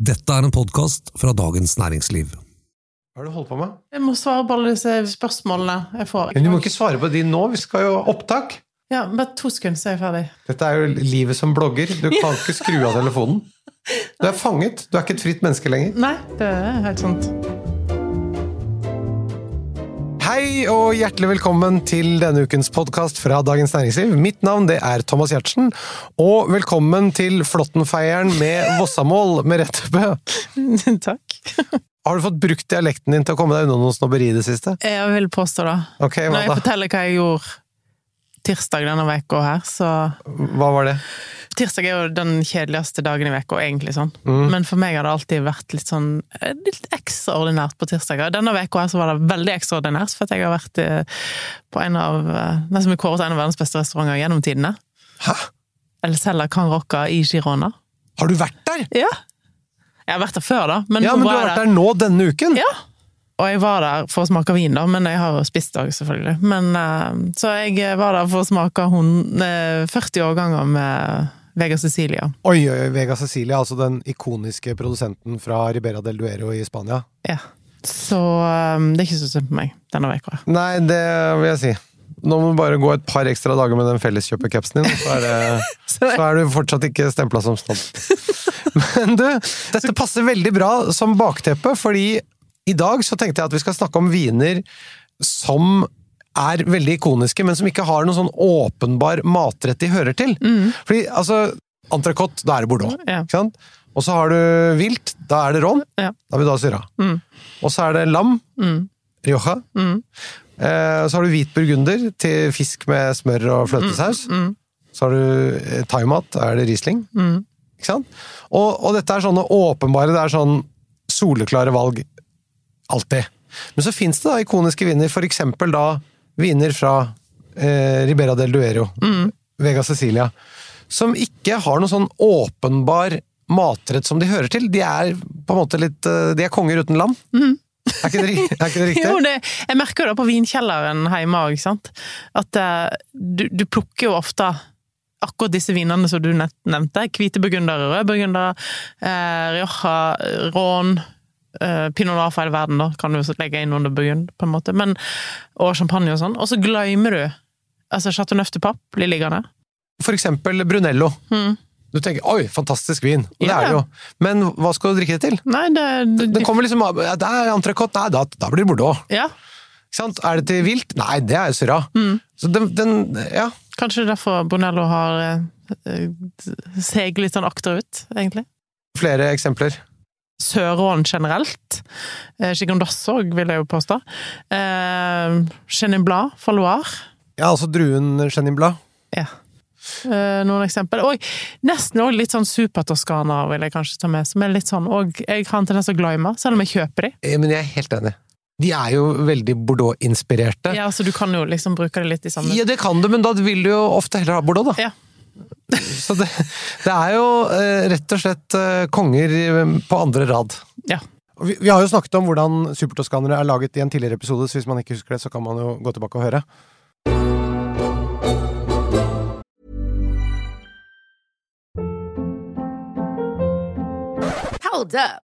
Dette er en podkast fra Dagens Næringsliv. Hva har du holdt på med? Jeg må svare på alle disse spørsmålene jeg får. Men du må ikke svare på de nå, vi skal jo ha opptak. Ja, Bare to sekunder, så er jeg ferdig. Dette er jo livet som blogger. Du kan ikke skru av telefonen. Du er fanget. Du er ikke et fritt menneske lenger. Nei, det er helt sant. Hei og hjertelig velkommen til denne ukens podkast fra Dagens Næringsliv. Mitt navn det er Thomas Giertsen, og velkommen til Flåttenfeieren med Vossamål med Rettebø. Takk. Har du fått brukt dialekten din til å komme deg unna noe snobberi i det siste? Jeg vil påstå det. Ok, Når jeg forteller hva jeg gjorde tirsdag denne veka her, så Hva var det? Tirsdag er jo den kjedeligste dagen i veka, egentlig sånn. Mm. Men for meg har det alltid vært litt sånn eh, litt ekstraordinært på tirsdager. Denne veka her så var det veldig ekstraordinært, for at jeg har vært eh, på en av eh, Nesten blitt kåret til en av verdens beste restauranter gjennom tidene. Hæ? El Cella Can Rocca i Girona. Har du vært der? Ja. Jeg har vært der før, da. Men, Ja, men du har vært der nå denne uken? Ja. Og jeg var der for å smake vin, da, men jeg har spist òg, selvfølgelig. Men, eh, så jeg var der for å smake hun, eh, 40 årganger med Vega Cecilia. Oi, oi, oi, Vega Cecilia, altså den ikoniske produsenten fra Ribera del Duero i Spania. Ja. Så eh, det er ikke så synd på meg denne uka. Nei, det vil jeg si. Nå må du bare gå et par ekstra dager med den felleskjøpercapsen din, så er, det, så er du fortsatt ikke stempla som snobb. Men du, dette passer veldig bra som bakteppe, fordi i dag så tenkte jeg at vi skal snakke om viner som er veldig ikoniske, men som ikke har noen sånn åpenbar matrett de hører til. Fordi altså, entrecôte, da er det Bordeaux. Ja. Ikke sant? Og så har du vilt, da er det rom. Ja. Da er vi da syra. Mm. Og så er det lam, Mm. Rioja. Mm. Eh, så har du hvit burgunder til fisk med smør og fløtesaus. Mm. Så har du eh, thaimat, da er det Riesling. Mm. Ikke sant? Og, og dette er sånne åpenbare, det er sånn soleklare valg alltid. Men så fins det da ikoniske viner, eksempel da viner fra eh, Ribera del Duero, Mm. Vega Cecilia, som ikke har noen sånn åpenbar matrett som de hører til. De er på en måte litt eh, De er konger uten lam. Er, ikke det, er ikke det riktig? Mm. Jo, det, jeg merker jo det på vinkjelleren hjemme òg, sant. At eh, du, du plukker jo ofte akkurat disse vinene som du nevnte. Hvite burgundere, røde burgundere, eh, Rioja, Rån, eh, Pinot Noir for hele verden, da, kan du legge inn under burgund, på en måte. Men, og champagne og sånn. Og så glemmer du altså Chateau Neuf de Papp blir liggende. For eksempel Brunello. Mm. Du tenker 'oi, fantastisk vin', og det Ja, er det jo. Men hva skal du drikke det til? Nei, det, det, Den kommer liksom ja, Det er entrecôte, nei, da, da blir det Bordeaux. Ja? Er det til vilt? Nei, det er jo Syrah. Så den, den Ja. kanskje derfor Brunello har eh, eh, seget litt sånn akterut, egentlig. Flere eksempler. Sør-Rån generelt. Eh, Gigondas òg, vil jeg jo påstå. Eh, Chenin Blad fra Loire. Ja, altså druen Chenin Blad. Ja. Eh, noen eksempel. Og nesten òg litt sånn super-toskana vil jeg kanskje ta med, som er litt sånn Og jeg har en tendens til å glemme, selv om jeg kjøper de. Eh, Men jeg er helt enig. De er jo veldig Bordeaux-inspirerte. Ja, så du kan jo liksom bruke det litt i samme Ja, det kan du, men da vil du jo ofte heller ha Bordeaux, da. Ja. Så det, det er jo eh, rett og slett eh, konger på andre rad. Ja. Vi, vi har jo snakket om hvordan supertoskanere er laget i en tidligere episode, så hvis man ikke husker det, så kan man jo gå tilbake og høre. Hold up.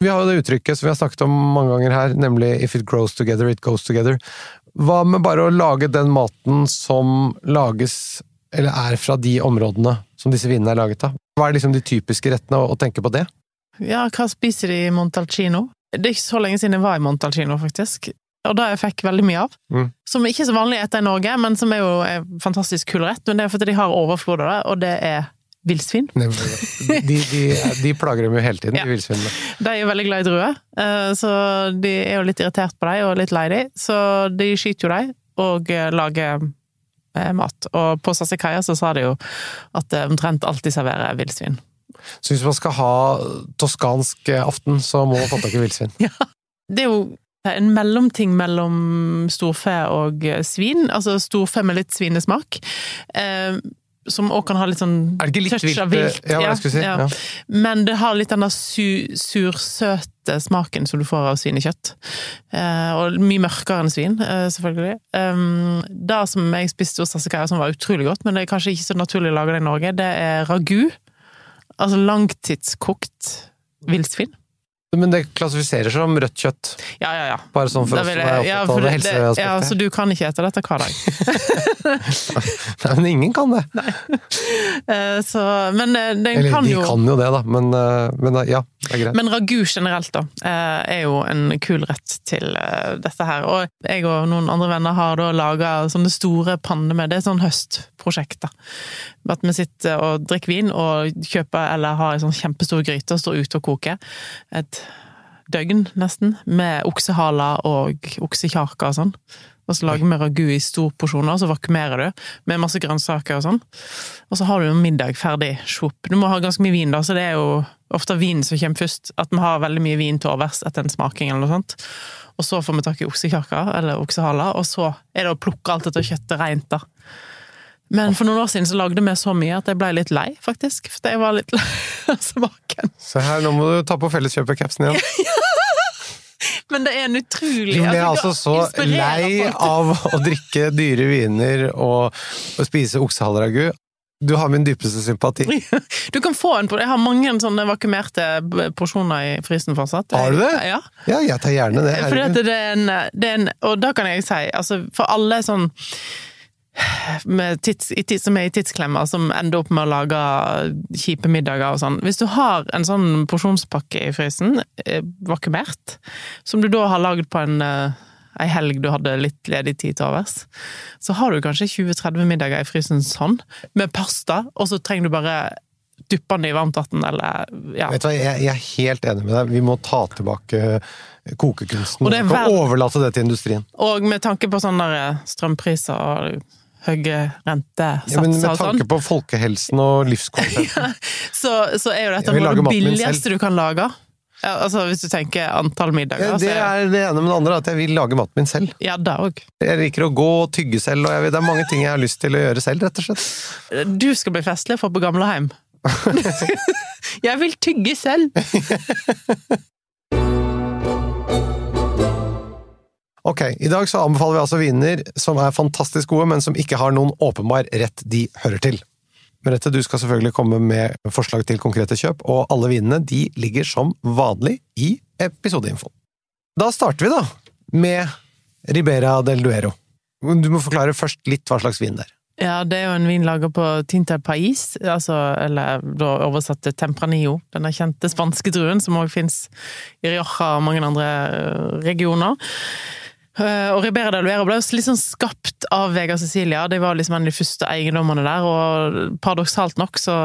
Vi har jo det uttrykket som vi har snakket om mange ganger her, nemlig 'if it grows together, it goes together'. Hva med bare å lage den maten som lages, eller er fra de områdene som disse vinene er laget av? Hva er liksom de typiske rettene, å tenke på det? Ja, hva spiser de i Montalcino? Det er ikke så lenge siden jeg var i Montalcino, faktisk. Og det jeg fikk veldig mye av. Mm. Som ikke er så vanlig å spise i Norge, men som er jo en fantastisk kul rett. Men det er fordi de har overflod av det, og det er villsvin. De, de, de plager dem jo hele tiden, Ja. de villsvinene. De er jo veldig glad i druer, eh, så de er jo litt irritert på dem og litt lei dem. Så de skyter jo dem og eh, lager eh, mat. Og på Sassikaia så sa de jo at det omtrent alltid serverer villsvin. Så hvis man skal ha toskansk aften, så må man få tak i villsvin. Det er jo en mellomting mellom storfe og svin. Altså storfe med litt svinesmak. Som òg kan ha litt sånn Er det ikke litt vilt? eh, Ja, hva jeg skulle si. ja. Ja. Men det har litt den der su sursøte smaken som du får av svinekjøtt. Eh, og mye mørkere enn svin, eh, selvfølgelig. Um, det som jeg spiste hos Tassekaya, som var utrolig godt, men det er kanskje ikke så naturlig å lage det i Norge, det er ragu. Altså langtidskokt villsvin. Men det klassifiserer som rødt kjøtt. Ja, ja, ja. Bare sånn for oss som er opptatt av det- helseaspektet. Ja, så du kan ikke ete dette hver dag. Nei, men ingen kan det. Eh, Så, men eh, den Eller kan de jo kan jo det, da. Men, uh, men uh, ja, det er greit. Men ragu generelt, da, er jo en kul rett til dette her. Og jeg og noen andre venner har da laga sånne store panner med Det er sånn høstprosjekt, da. At vi sitter og drikker vin og kjøper eller har en sånn kjempestor gryte og står ute og koker. Et døgn, nesten, med oksehaler og oksekjaker og sånn. Og så lager vi ragu i store porsjoner, så vakumerer du med masse grønnsaker og sånn. Og så har du en middag ferdig. shop. Du må ha ganske mye vin, da, så det er jo ofte vinen som kommer først. At vi har veldig mye vin til overs etter en smaking eller noe sånt. Og så får vi tak i oksekjaker, eller oksehaler, og så er det å plukke alt dette kjøttet rent, da. Men for noen år siden så lagde vi så mye at jeg ble litt lei, faktisk. For jeg var litt lei av smaken. Se her, nå må du ta på Felleskjøpet-capsen igjen. Men det er en utrolig Du ble altså så lei av å drikke dyre viner og, og spise oksehaleragu. Du har min dypeste sympati. Du kan få en på det. Jeg har mange sånne vakumerte porsjoner i frysen fortsatt. Har du det? Ja. Ja, jeg tar gjerne det. Fordi det en, det er en Og da kan jeg si, altså for alle sånn tids, som er i tidsklemmer, som ender opp med å lage kjipe middager og sånn. Hvis du har en sånn porsjonspakke i frysen, vakumert, vakuumert, som du da har lagd på en eh, ei helg du hadde litt ledig tid til overs, så har du kanskje 20-30 middager i frysen sånn, med pasta, og så trenger du bare dyppe den i varmt vann, eller ja. Vet du hva, jeg, jeg er helt enig med deg. Vi må ta tilbake kokekunsten. Og det er og overlate det til industrien. Og med tanke på sånne strømpriser og høye rentesatser Ja, men med sånn, tanke på folkehelsen og livskvaliteten. så, så er jo dette noe av det billigste du kan lage. Ja, altså Hvis du tenker antall middager. Det er det ene med det andre, at jeg vil lage maten min selv. ja, det også. Jeg liker å gå og tygge selv, og vet, det er mange ting jeg har lyst til å gjøre selv, rett og slett. Du skal bli festlig for på gamlehjem. jeg vil tygge selv! Ok, i dag så anbefaler vi altså viner som er fantastisk gode, men som ikke har noen åpenbar rett de hører til. Merete, du skal selvfølgelig komme med forslag til konkrete kjøp, og alle vinene de ligger som vanlig i episodeinfoen. Da starter vi da med Ribera del Duero. Du må forklare først litt hva slags vin det er. Ja, det er jo en vin laga på Tinta Pais, altså, eller da oversatt til Tempranillo. Den kjente spanske druen som òg fins i Rioja og mange andre eh, regioner. Eh, Og Ribera del Vera ble jo litt sånn skapt av Vega Cecilia. De var liksom en av de første eiendommene der, og paradoksalt nok så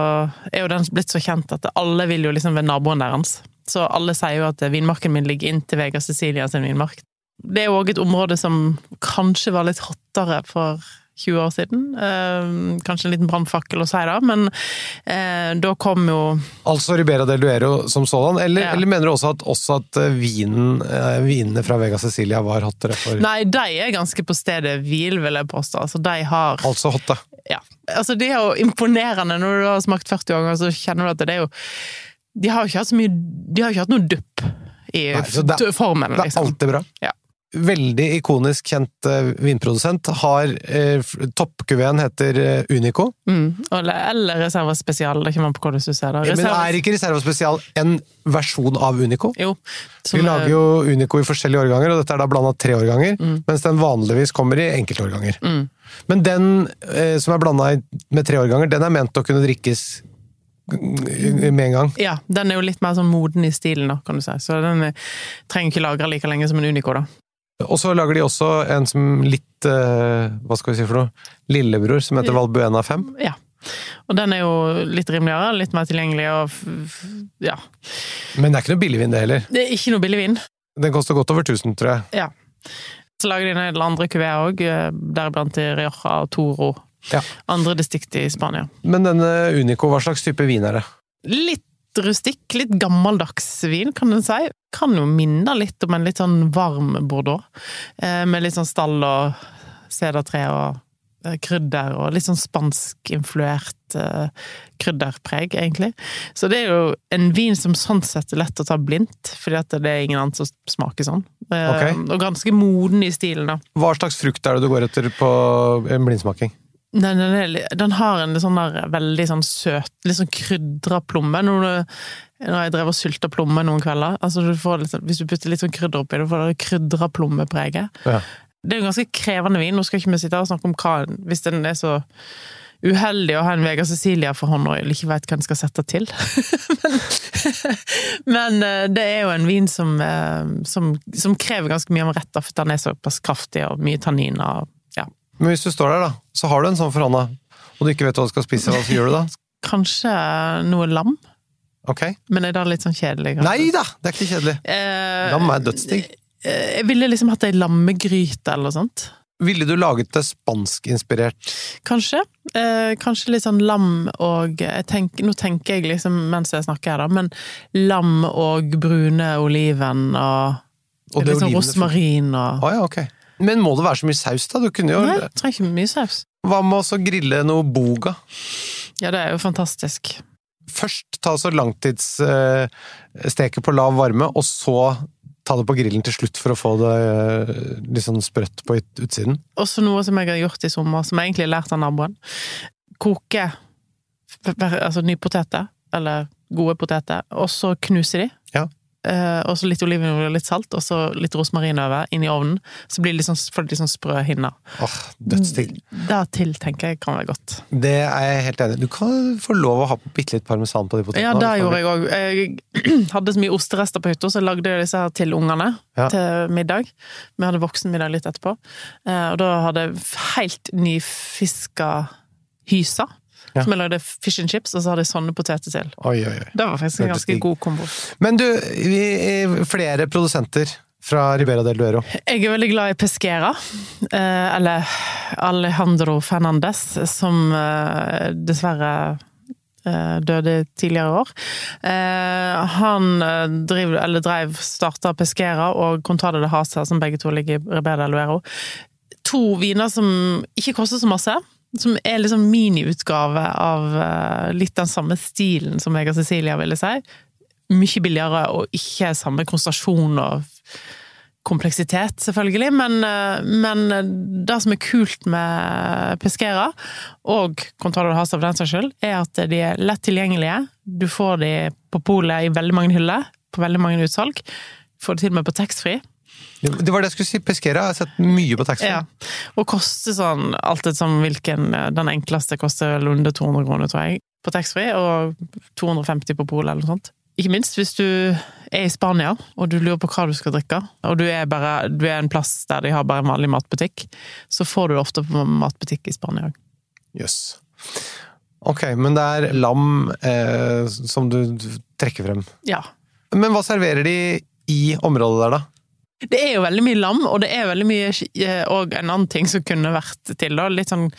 er jo den blitt så kjent at alle vil jo liksom være naboen deres. Så alle sier jo at vinmarken min ligger inntil Vega Cecilia sin vinmark. Det er jo òg et område som kanskje var litt hottere for 20 år siden. Eh, kanskje en liten brannfakkel å si det, men eh, da kom jo Altså Ribera del Duero som sådan, eller, Ja. eller mener du også at, også at eh, vinen, eh, vinene fra Vega Cecilia var hottere for Nei, de er ganske på stedet hvil, vil jeg påstå. Altså, de har Altså hotte. Ja. Altså, det er jo imponerende. Når du har smakt 40 ganger, så kjenner du at det er jo De har jo ikke hatt så mye De har ikke hatt noe dupp i Nei, det- formen, Det er liksom. alltid bra. Ja. Veldig ikonisk kjent eh, vinprodusent. Har eh, Toppkuveen heter eh, Unico. Mm. Eller, eller Reserva Spesial, det kommer an på hvordan du ser det. Men er ikke Reserva Spesial en versjon av Unico? Jo. som Vi er- lager jo Unico i forskjellige årganger, og dette er da blanda tre årganger, mens den vanligvis kommer i enkeltårganger. Mm. Men den eh, som er blanda med tre årganger, den er ment å kunne drikkes mm, med en gang. Ja, den er jo litt mer sånn moden i stilen, da, kan du si. Så den eh, trenger ikke lagre like lenge som en Unico, da. Og så lager de også en som litt eh, Hva skal vi si for noe? Lillebror, som heter Valbuena 5. Ja. Og den er jo litt rimeligere, litt mer tilgjengelig, og ja. Men det er ikke noe billigvin, det heller. Det er ikke noe billig vin. Den koster godt over 1000, tror jeg. Ja. Så lager de en del andre kuveer òg, deriblant i Rioja og Toro. Ja. Andre distrikt i Spania. Men denne Unico, hva slags type vin er det? Litt rustikk, litt gammeldags vin, kan en si. Kan jo minne litt om en litt sånn varm bordeaux. Eh, med litt sånn stall og sedertre og eh, krydder, og litt sånn spanskinfluert eh, krydderpreg, egentlig. Så det er jo en vin som sånn sett er lett å ta blindt, fordi at det er ingen annen som smaker sånn. Eh, Ok. Og ganske moden i stilen, da. Hva slags frukt er det du går etter på en blindsmaking? Den, den, den har en sånn der veldig sånn søt, litt sånn krydra plomme. Når, du, når jeg drev og sylta plomme noen kvelder altså du får litt, sånn- Hvis du putter litt sånn krydder oppi, du får det krydra plommepreget. Ja. Det er en ganske krevende vin. Nå skal ikke vi sitte her og snakke om hva Hvis den er så uheldig å ha en Vega Cecilia for hånd og ikke veit hva en skal sette til. men, men eh, det er jo en vin som, eh, som, som krever ganske mye om rett, for den er såpass kraftig og mye tanniner. Men hvis du står der, da, så har du en sånn for hånda, og du ikke vet hva du skal spise, hva gjør du da? Kanskje noe lam, Ok? men er det litt sånn kjedelig? kanskje? Nei da! Det er ikke kjedelig. Eh, Lam er dødsdigg. eh, Jeg ville liksom hatt ei lammegryte eller noe sånt. Ville du laget det spanskinspirert? Kanskje. Eh, kanskje litt sånn lam og jeg tenker, Nå tenker jeg liksom mens jeg snakker her, da, men lam og brune oliven og, Og sånn rosmarin og Å ja, ok. Men må det være så mye saus, da? Du kunne jo Nei, trenger ikke mye saus. Hva med å grille noe boga? Ja, det er jo fantastisk. Først ta så langtidssteke på lav varme, og så ta det på grillen til slutt for å få det eh, litt sånn sprøtt på utsiden. Også noe som jeg har gjort i sommer, som jeg egentlig har lært av naboen. Koke altså nypoteter, eller gode poteter, og så knuse de. Ja. Eh, og så litt olivenolje og litt salt, og så litt rosmarin over, inn i ovnen. Så blir det litt sånn, får det litt sånn sprø hinner. Oh, dødsdigg. Det til tenker jeg kan være godt. Det er jeg helt enig i. Du kan få lov å ha bitte litt parmesan på de potetene. Ja, det gjorde jeg òg. Jeg hadde så mye osterester på hytta, så jeg lagde disse her til ungene Ja. til middag. Vi hadde voksenmiddag litt etterpå. Eh, Og da hadde jeg helt nyfiska hysa. Ja. Som jeg lagde fish and chips, og så hadde jeg sånne poteter til. Oi, oi, oi. Det var faktisk en ganske stig. god kombo. Men du, vi, er flere produsenter fra Ribera del Duero. Jeg er veldig glad i Pesquera, eh, eller Alejandro Fernandez, som eh, dessverre eh, døde tidligere i år. Eh, han driv, eller drev, starta Pesquera og Contade de Hasa, som begge to ligger i Ribera del Duero. To viner som ikke koster så masse. Som er liksom miniutgave av eh, litt den samme stilen som jeg og Cecilia ville si. Mye billigere og ikke samme konsentrasjon og kompleksitet, selvfølgelig, men, eh, men det som er kult med Pesquera, og Contado de Hasa for den saks skyld, er at de er lett tilgjengelige. Du får de på polet i veldig mange hyller, på veldig mange utsalg. Får det til og med på taxfree. Det var det jeg skulle si. Pesquera har jeg sett mye på taxfree. Ja. Og koster sånn etter som hvilken Den enkleste koster vel under 200 kroner, tror jeg, på taxfree, og 250 på polet eller noe sånt. Ikke minst hvis du er i Spania og du lurer på hva du skal drikke, og du er, bare, du er en plass der de har bare en vanlig matbutikk, så får du ofte på matbutikk i Spania òg. Jøss. Ok, men det er lam eh, som du trekker frem. Ja. Men hva serverer de i området der, da? Det er jo veldig mye lam, og det er veldig mye eh, Og en annen ting som kunne vært til, da. Litt sånn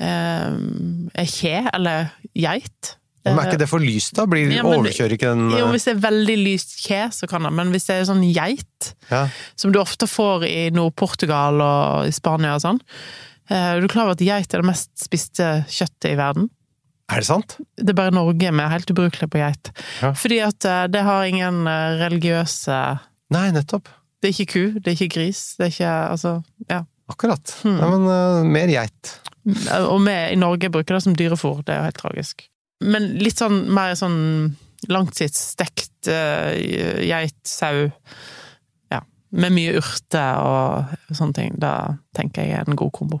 eh, kje, eller geit. Men er ikke det for lyst, da? Blir, Ja, overkjører ikke den Jo, eh, hvis det er veldig lyst kje, så kan det, men hvis det er sånn geit, ja. som du ofte får i Nord-Portugal og i Spania og sånn eh, Er du klar over at geit er det mest spiste kjøttet i verden? Er det sant? Det er bare Norge vi er helt ubrukelige på geit. Ja. Fordi at det har ingen religiøse Nei, nettopp. Det er ikke ku, det er ikke gris, det er ikke Altså, ja. Akkurat. Hmm. Nei, men uh, mer geit. Og vi i Norge bruker det som dyrefôr, det er jo helt tragisk. Men litt sånn mer sånn langtidsstekt uh, geit, sau Ja. Med mye urter og sånne ting. Da tenker jeg er en god kombo.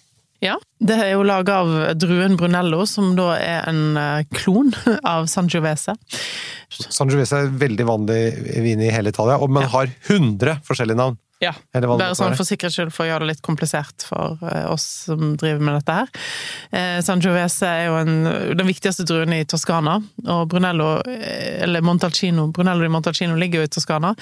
Ja, det er jo laga av druen Brunello, som da er en eh, klon av Sangiovese. Sangiovese er veldig vanlig vin i hele Italia, og- ja. har 100 forskjellige navn. Ja, bare sånn for sikkerhets skyld, for å gjøre det litt komplisert for eh, oss som driver med dette her. Eh, Sangiovese er jo en, den viktigste druen i Toskana, og Brunello, eh, eller Montalcino, Brunello di Montalcino ligger jo i Toskana.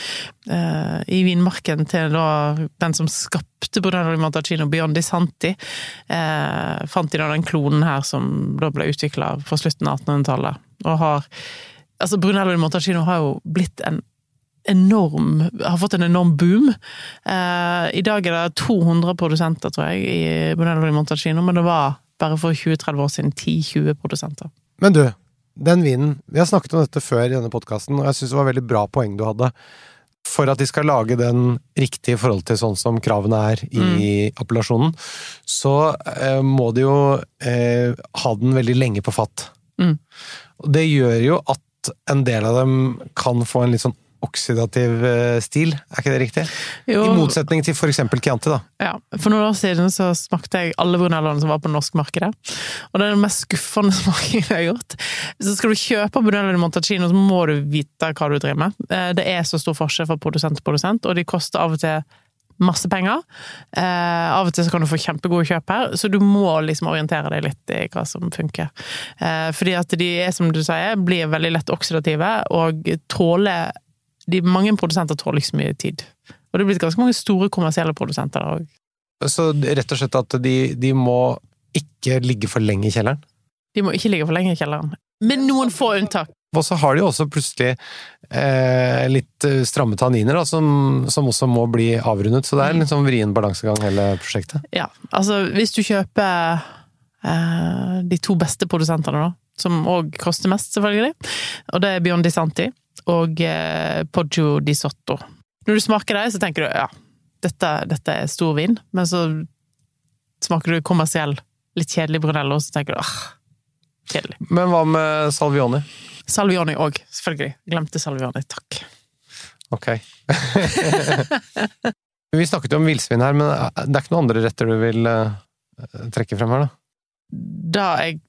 Eh, I vinmarken til da den som skapte Brunello di Montalcino, Biondi Santi, eh, fant de da den klonen her som da ble utvikla på slutten av 1800-tallet. Og har Altså, Brunello di Montalcino har jo blitt en enorm Har fått en enorm boom. Eh, I dag er det 200 produsenter, tror jeg, i Bonello di Montalcino, men det var bare for 20-30 år siden 10-20 produsenter. Men du, den vinen Vi har snakket om dette før i denne podkasten, og jeg syns det var veldig bra poeng du hadde. For at de skal lage den riktig i forhold til sånn som kravene er i appellasjonen, så eh, må de jo eh, ha den veldig lenge på fatt. Mm. Det gjør jo at en del av dem kan få en litt sånn oksidativ eh, stil, er ikke det riktig? Jo, I motsetning til eksempel Chianti, da. ja, For noen år siden så smakte jeg alle Brunelloene som var på norskmarkedet. Og det er den mest skuffende smakingen jeg har gjort. Så skal du kjøpe Brunello i Montalcino, så må du vite hva du driver med. Eh, Det er så stor forskjell fra produsent til produsent, og de koster av og til masse penger. Eh, av og til så kan du få kjempegode kjøp her, så du må liksom orientere deg litt i hva som funker. Eh, fordi at de er, som du sier, blir veldig lett oksidative, og tåler de, Mange produsenter tåler ikke så mye tid. Og det er blitt ganske mange store kommersielle produsenter der òg. Så rett og slett at de, de må ikke ligge for lenge i kjelleren. De må ikke ligge for lenge i kjelleren. Med noen få unntak. Og så har de også plutselig eh, litt eh, stramme tanniner, da, som, som også må bli avrundet. Så det er en litt sånn vrien balansegang, hele prosjektet. Ja, altså hvis du kjøper eh, de to beste produsentene, da, som òg koster mest, selvfølgelig, og det er Bjørn Santi og eh, Poggio di Sotto. Når du smaker dem, så tenker du ja, dette, dette er stor vin, men så smaker du kommersiell, litt kjedelig Brunello, så tenker du ah, kjedelig. Men hva med Salvioni? Salvioni òg, selvfølgelig. Glemte Salvioni, takk. Ok. Vi snakket jo om villsvin her, men det er ikke noen andre retter du vil eh, trekke frem her, da? Det jeg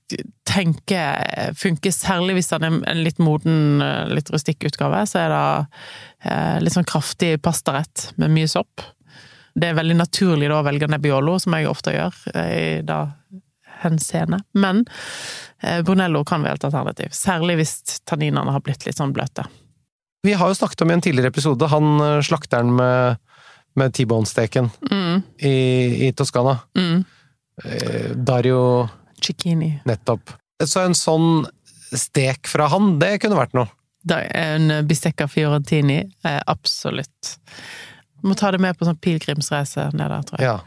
tenker funker, særlig hvis den er en litt moden, litt rustikk utgave, så er det eh, litt sånn kraftig pastarett med mye sopp. Det er veldig naturlig da å velge Nebbiolo, som jeg ofte gjør eh, i det henseende. Men eh, Brunello kan være et alternativ, særlig hvis tanninene har blitt litt sånn bløte. Vi har jo snakket om i en tidligere episode han eh, slakteren med, med T-bone-steken Mm, i, i Toskana. mm. Eh, Dario Cicchini. nettopp. Så en sånn stek fra han, det kunne vært noe. Det er en bistecca fiorentini, eh, absolutt. Må ta det med på sånn pilegrimsreise ned der, tror jeg. Ja.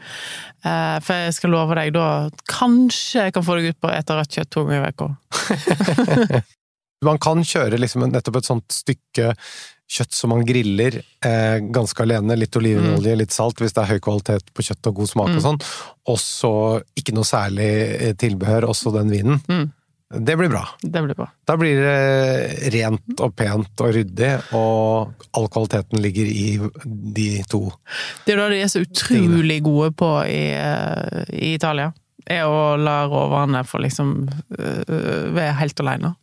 Eh, For jeg skal love deg, da kanskje jeg kan få deg ut på å ete rødt kjøtt to ganger i uka. Man kan kjøre liksom nettopp et sånt stykke kjøtt som man griller eh, ganske alene, litt olivenolje, litt salt hvis det er høy kvalitet på kjøtt og god smak og sånn, og så ikke noe særlig eh, tilbehør, også den vinen. Det blir bra. Det blir bra. Da blir det rent og pent og ryddig, og all kvaliteten ligger i de to. Det er da de er så utrolig gode på i, eh, i Italia. Er å la råvarene få liksom øh, være helt alene.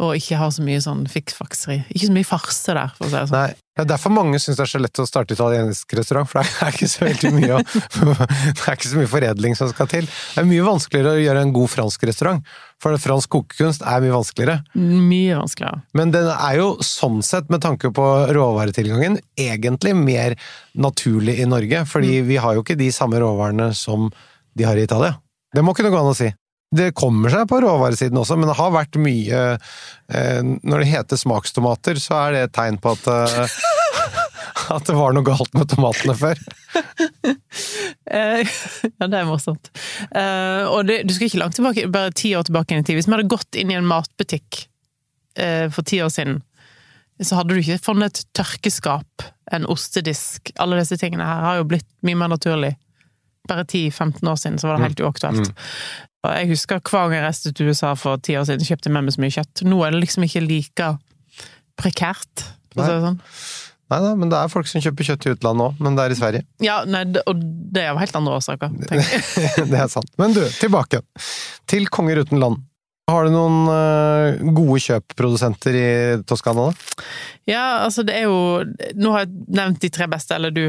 Og ikke ha så mye sånn fiksfakseri. Ikke så mye farse der, for å si det sånn. Nei, det er derfor mange syns det er så lett å starte italiensk restaurant, for det er ikke så veldig mye Det er ikke så mye foredling som skal til. Det er mye vanskeligere å gjøre en god fransk restaurant, for fransk kokekunst er mye vanskeligere. Mye vanskeligere. Men den er jo sånn sett, med tanke på råvaretilgangen, egentlig mer naturlig i Norge, fordi vi har jo ikke de samme råvarene som de har i Italia. Det må kunne gå an å si. Det kommer seg på råvaresiden også, men det har vært mye eh, Når det heter smakstomater, så er det et tegn på at eh, at det var noe galt med tomatene før. Eh, ja, det er morsomt. Eh, og det, du skal ikke langt tilbake, bare ti år tilbake i tid. Hvis vi hadde gått inn i en matbutikk eh, for ti år siden, så hadde du ikke funnet et tørkeskap, en ostedisk Alle disse tingene her har jo blitt mye mer naturlig. Bare 10-15 år siden så var det helt uaktuelt. Og Jeg husker hver gang jeg reiste til USA for ti år siden, kjøpte med meg så mye kjøtt. Nå er det liksom ikke like prekært, for å si det sånn. Nei da, men det er folk som kjøper kjøtt i utlandet òg, men det er i Sverige. Ja, nei, og det er av helt andre årsaker. tenker jeg. det er sant. Men du, tilbake. Til Konger uten land. Har du noen eh, gode kjøpprodusenter i Toskana, da? Ja, altså det er jo Nå har jeg nevnt de tre beste, eller du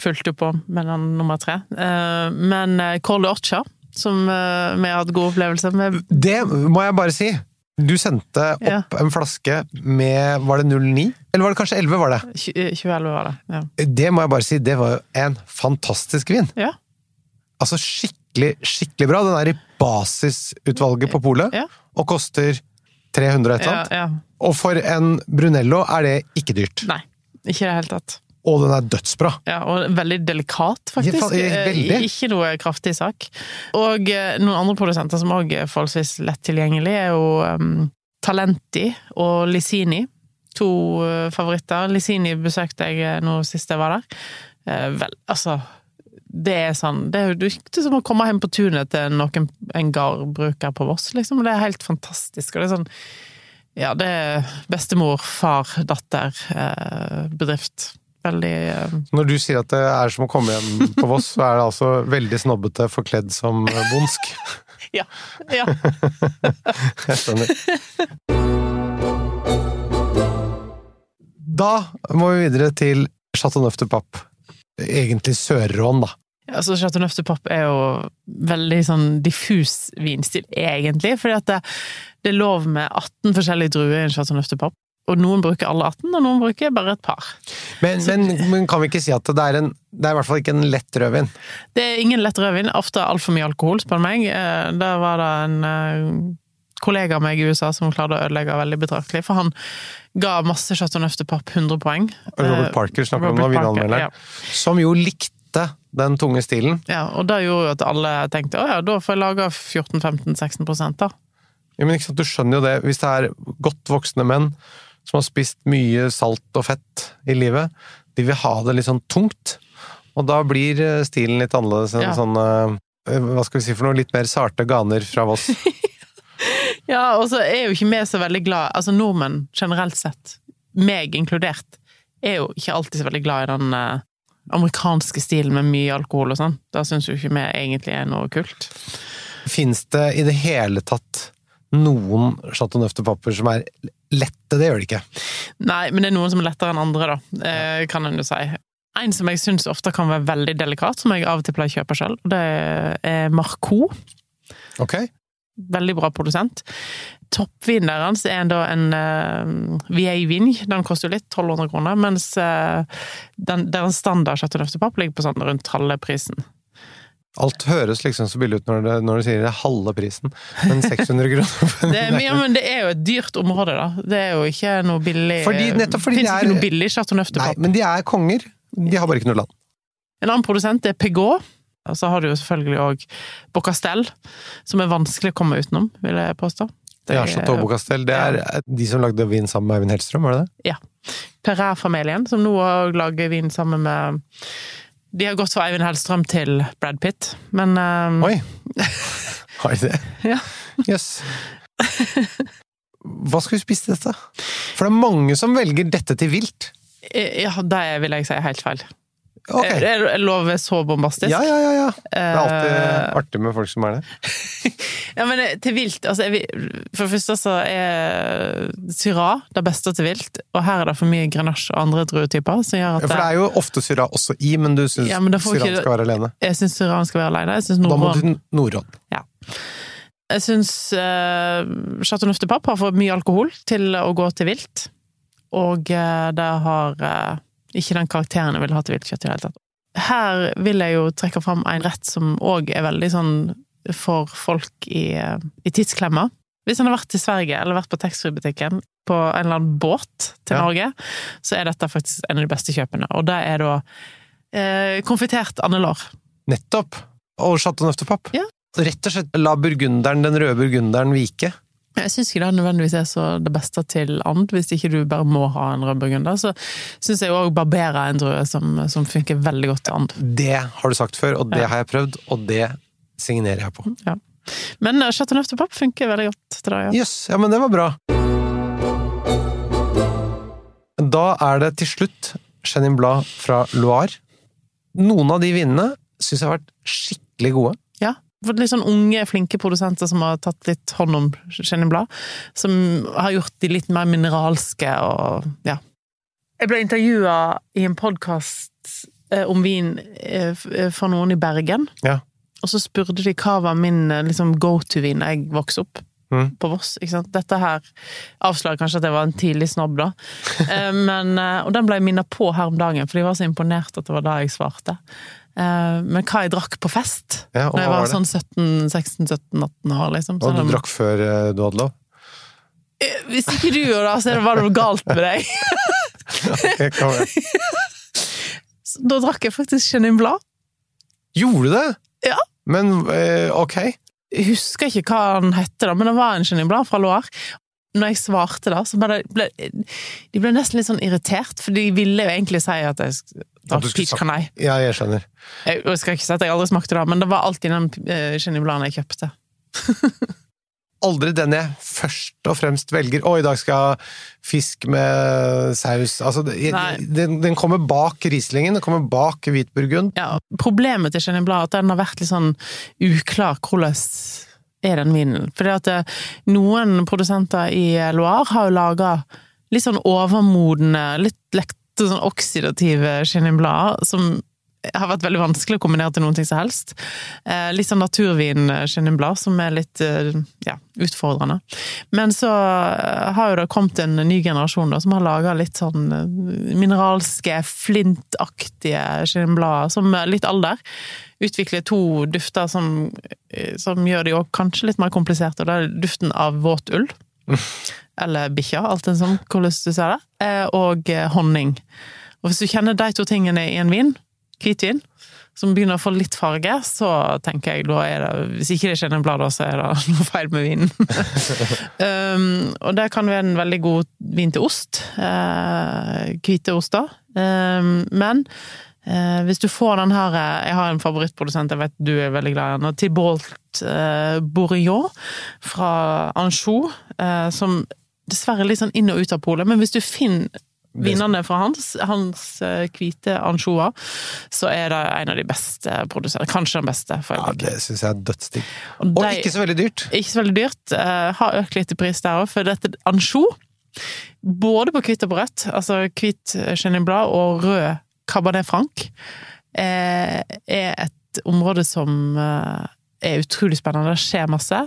fulgte på med den nummer tre. Eh, Men eh, Corle Orcha, som eh, vi har hatt god opplevelse med Det må jeg bare si! Du sendte opp Ja. en flaske med Var det 09? Eller var det kanskje 11? var det? tj- eh, 2011 var det. Ja. Det må jeg bare si, det var jo en fantastisk vin! ja. Altså skikkelig, skikkelig bra. Den er i basisutvalget på polet, Ja. og koster 300 og et eller Ja, annet. ja. Og for en Brunello er det ikke dyrt. Nei, ikke i det hele tatt. Og den er dødsbra! Ja, og veldig delikat, faktisk. Eh, veldig. Ikke noe kraftig sak. Og eh, noen andre produsenter som òg er forholdsvis lett tilgjengelig, er jo um, Talenti og Lisini. To eh, favoritter. Lisini besøkte jeg nå sist jeg var der. Vel, altså Det er sånn Det er jo som å komme hjem på tunet til noen, en gardbruker på Voss, liksom. Det er helt fantastisk. Og det er sånn Ja, det er bestemor, far, datter, eh, bedrift. Veldig eh, Når du sier at det er som å komme hjem på Voss, så er det altså veldig snobbete forkledd som eh, bondsk. Ja. ja. Jeg skjønner. Da må vi videre til Chateauneuf de Pape. Egentlig Sør-Rån, da. Altså, Chateau Neuf de Pape er jo veldig sånn diffus vinstil, egentlig. Fordi at det, det er lov med 18 forskjellige druer i en Chateauneuf de Pape. Og noen bruker alle 18, og noen bruker bare et par. Men, men, men kan vi ikke si at det er en Det er i hvert fall ikke en lett rødvin? Det er ingen lett rødvin. Ofte altfor mye alkohol, spør du meg. Da Der var det en eh, kollega av meg i USA som klarte å ødelegge veldig betraktelig, for han ga masse Chateau Neuf de Papp 100 poeng. Robert Eh, Parker snakker om Robert nå, Parker, vinanmelderen. ja. Som jo likte den tunge stilen. Ja, og det gjorde jo at alle tenkte å ja, da får jeg lage 14-15-16 da. Ja, men ikke sant, Du skjønner jo det, hvis det er godt voksne menn som har spist mye salt og fett i livet, de vil ha det litt sånn tungt. Og da blir eh, stilen litt annerledes enn Ja. sånn Hva skal vi si for noe? Litt mer sarte ganer fra Voss. Ja, og så er jo ikke vi så veldig glad Altså nordmenn generelt sett, meg inkludert, er jo ikke alltid så veldig glad i den eh, amerikanske stilen med mye alkohol og sånn. Da syns jo ikke vi egentlig er noe kult. Fins det i det hele tatt noen Chateau Neuf de Papper som er lette? Det gjør det ikke. Nei, men det er noen som er lettere enn andre, da, eh, kan en jo si. En som jeg syns ofte kan være veldig delikat, som jeg av og til pleier å kjøpe sjøl, det er Marcot. Ok? Veldig bra produsent. Toppvinen deres er da en uh, Vieille Vigne. Den koster jo litt, 1200 kroner, mens uh, den, deres standard Chateau de ligger på sånn rundt halve prisen. Alt høres liksom så billig ut når, det, når du sier det er halve prisen, men 600 kroner Det er, ja, men det er jo et dyrt område, da. Det er jo ikke noe billig Fordi- nettopp fordi Fins det er- ikke noe billig Chateau Neuf de Nei, men de er konger. De har bare ikke noe land. En annen produsent er Pegot. Og så har du jo selvfølgelig òg Bocastel, som er vanskelig å komme utenom, vil jeg påstå. Det Ja, er- Chateau Bocastel. Det er de som lagde vin sammen med Eivind Hellstrøm, var det det? Ja. Perret-familien, som nå òg lager vin sammen med De har gått fra Eivind Hellstrøm til Brad Pitt, men um... Oi! Har de det? Ja. Jøss. Hva skal vi spise til dette? For det er mange som velger dette til vilt. Ja, det vil jeg si er helt feil. Ok. Er er- er lov så bombastisk? Ja, ja, ja. ja. Det er alltid Eh, artig med folk som er det. Ja, men eh, til vilt altså, jeg vil- For det første så er Syrah det beste til vilt, og her er det for mye grenasje og andre druetyper som gjør at Ja, for det er jo ofte Syrah også i, men du syns Ja, Syrah skal være alene. jeg syns Syrah skal være alene. Jeg syns Da må du til Nordrån. Jeg syns uh, Chateau Neuf de Pape har for mye alkohol til å gå til vilt. Og uh, det har eh, ikke den karakteren jeg ville ha til viltkjøtt i det hele tatt. Her vil jeg jo trekke fram en rett som òg er veldig sånn for folk i, eh, i tidsklemma. Hvis han har vært i Sverige, eller vært på taxfree-butikken på en eller annen båt til Ja. Norge, så er dette faktisk en av de beste kjøpene. Og det er da eh, konfitert andelår. Nettopp! Og Chateau Neuf de Pape. Ja. Rett og slett la burgunderen, den røde burgunderen, vike. Jeg syns ikke det nødvendigvis er så det beste til and, hvis ikke du bare må ha en rød burgunder. Så syns jeg òg Barbera er en drue som, som funker veldig godt til and. Det har du sagt før, og det Ja. har jeg prøvd, og det signerer jeg på. Men eh, Chateau Neuf de Papp funker veldig godt til det, ja. Yes, ja, men det var bra. Da er det til slutt Chenin Blad fra Loire. Noen av de vinene syns jeg har vært skikkelig gode. ja. Litt sånn unge, flinke produsenter som har tatt litt hånd om Chenin Blad. Som har gjort de litt mer mineralske og ja. Jeg ble intervjua i en podkast om vin eh, eh, for noen i Bergen. Ja. Og så spurte de hva var min eh, liksom, go to-vin da jeg vokste opp. Mm. På Voss, ikke sant? Dette her avslører kanskje at jeg var en tidlig snobb, da. Eh, Men, eh, og den ble jeg minnet på her om dagen, for de var så imponert at det var da jeg svarte. Eh, Men hva jeg drakk på fest Ja, da jeg var var sånn 17-16-17-18 år, liksom. Og du drakk før eh, du hadde lov? Eh, Hvis ikke du gjorde det, så var det noe galt med deg. Ok, kan Da drakk jeg faktisk Chenin Blad. Gjorde du det? Ja. Men ok. Jeg husker ikke hva han hette, da, men det var en Chenin Blad fra Loire. Når jeg svarte da, så ble de ble nesten litt sånn irritert, for de ville jo egentlig si at jeg peach canai. Ja, jeg skjønner. Jeg, jeg skal ikke si at jeg aldri smakte det, men det var alltid den uh, jeg kjøpte. Aldri den jeg først og fremst velger. Å, i dag skal jeg ha fisk med saus. Altså, den, den kommer bak Rieslingen, den kommer bak hvitburgund. Ja, problemet til Chenin er at den har vært litt sånn uklar hvordan er den vinen. Fordi at eh, noen produsenter i Loire har jo laga litt sånn overmodne, litt lekte sånn oksidative Chenin Blad, som har vært veldig vanskelig å kombinere til noen ting som helst. Eh, litt sånn naturvin Chenin Blad, som er litt eh, ja, utfordrende. Men så eh, har jo det kommet en ny generasjon da, som har laga litt sånn eh, mineralske, flintaktige Chenin Blad, som er litt alder utvikler to dufter som, eh, som gjør de òg kanskje litt mer kompliserte. Og det er duften av våt ull. Eller bikkja, alt det sånn, hvordan du ser det. eh, Og eh, honning. Og hvis du kjenner de to tingene i en vin, hvitvin, som begynner å få litt farge, så tenker jeg da er det Hvis ikke det kjenner blad, så er det noe feil med vinen. um, og det kan være en veldig god vin til ost. Hvite uh, oster. Um, men eh, hvis du får den her eh, Jeg har en favorittprodusent, jeg vet du er veldig glad i den. Tibolt eh, Bourillon fra Anjou, eh, som dessverre er litt sånn inn og ut av polet, men hvis du finner vinene fra hans, hans eh, hvite ansjoer, så er det en av de beste produserte. Kanskje den beste. Ja, det syns jeg er dødsdigg. Og Og ikke så veldig dyrt. ikke så veldig dyrt. eh, har økt litt i pris der òg, for dette ansjo både på hvitt og på rødt, altså hvitt Chenin Blad og rød Cabernet Franc, eh, er et område som eh, er utrolig spennende. Det skjer masse.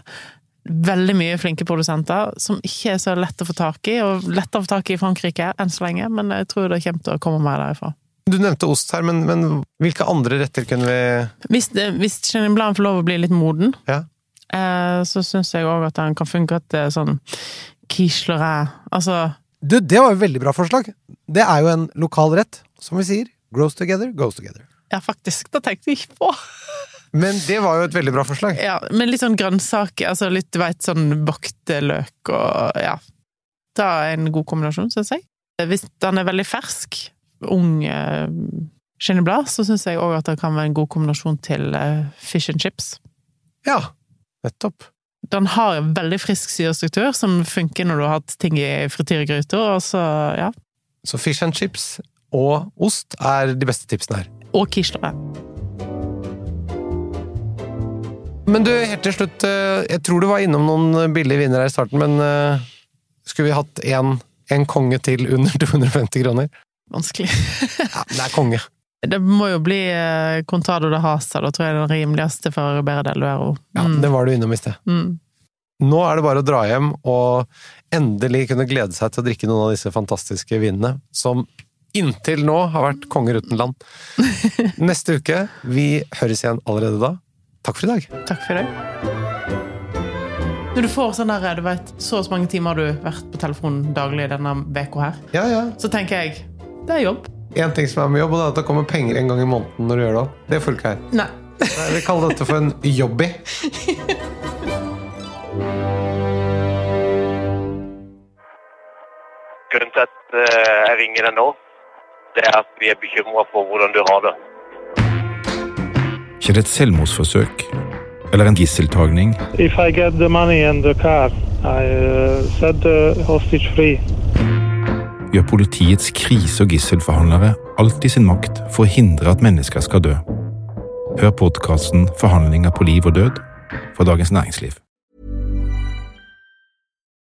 Veldig mye flinke produsenter, som ikke er så lett å få tak i, og lett å få tak i i Frankrike enn så lenge, men jeg tror det kommer til å komme mer derifra. Du nevnte ost her, men, men hvilke andre retter kunne vi Hvis, det- hvis Chenin Blanc får lov å bli litt moden, Ja. eh, så syns jeg òg at den kan funke til sånn quiche Altså Du, det var jo veldig bra forslag! Det er jo en lokal rett. Som vi sier, grows together, goes together. Ja, faktisk. Det tenkte jeg ikke på. Men det var jo et veldig bra forslag. Ja, Men litt sånn grønnsaker, altså litt, du veit, sånn bakte løk og ja. Det er en god kombinasjon, syns jeg. Hvis den er veldig fersk, ung eh, skinneblad, så syns jeg òg at det kan være en god kombinasjon til eh, fish and chips. Ja, nettopp. Den har en veldig frisk syrestruktur som funker når du har hatt ting i frityrgryta, og så, ja. Så fish and chips og ost er de beste tipsene her. Og quiche. Men du, helt til slutt, eh, jeg tror du var innom noen billige vinnere her i starten, men eh, skulle vi hatt en konge til under 250 kroner? Vanskelig. Ja, det er konge. Det må jo bli eh, Contado de Hasa, da tror jeg er den rimeligste for Ribera del Duero. Ja, Det var du innom i sted. Mm. Nå er det bare å dra hjem og endelig kunne glede seg til å drikke noen av disse fantastiske vinene, som inntil nå har vært konger uten land. Neste uke, vi høres igjen allerede da. Takk for i dag. Takk for i dag. Når du får sånn der, du vet, så og så mange timer har du vært på telefonen daglig denne veka her, Ja, ja. så tenker jeg det er jobb. En ting som er med jobb, og det er at det kommer penger en gang i måneden når du gjør det. Det får du ikke her. Nei. Nei, Vi kaller dette for en jobby. Grunnen til at eh, jeg ringer deg nå, det er at vi er bekymra for hvordan du har det. Ikke det et selvmordsforsøk eller en gisseltagning? If I get the money and the car, I uh, set the hostage free. Gjør politiets krise- og gisselforhandlere alt i sin makt for å hindre at mennesker skal dø. Hør podkasten 'Forhandlinger på liv og død' fra Dagens Næringsliv.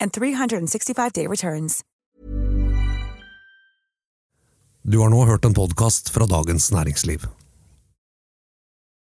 and 365-day returns. Du har nå hørt en podkast fra Dagens Næringsliv.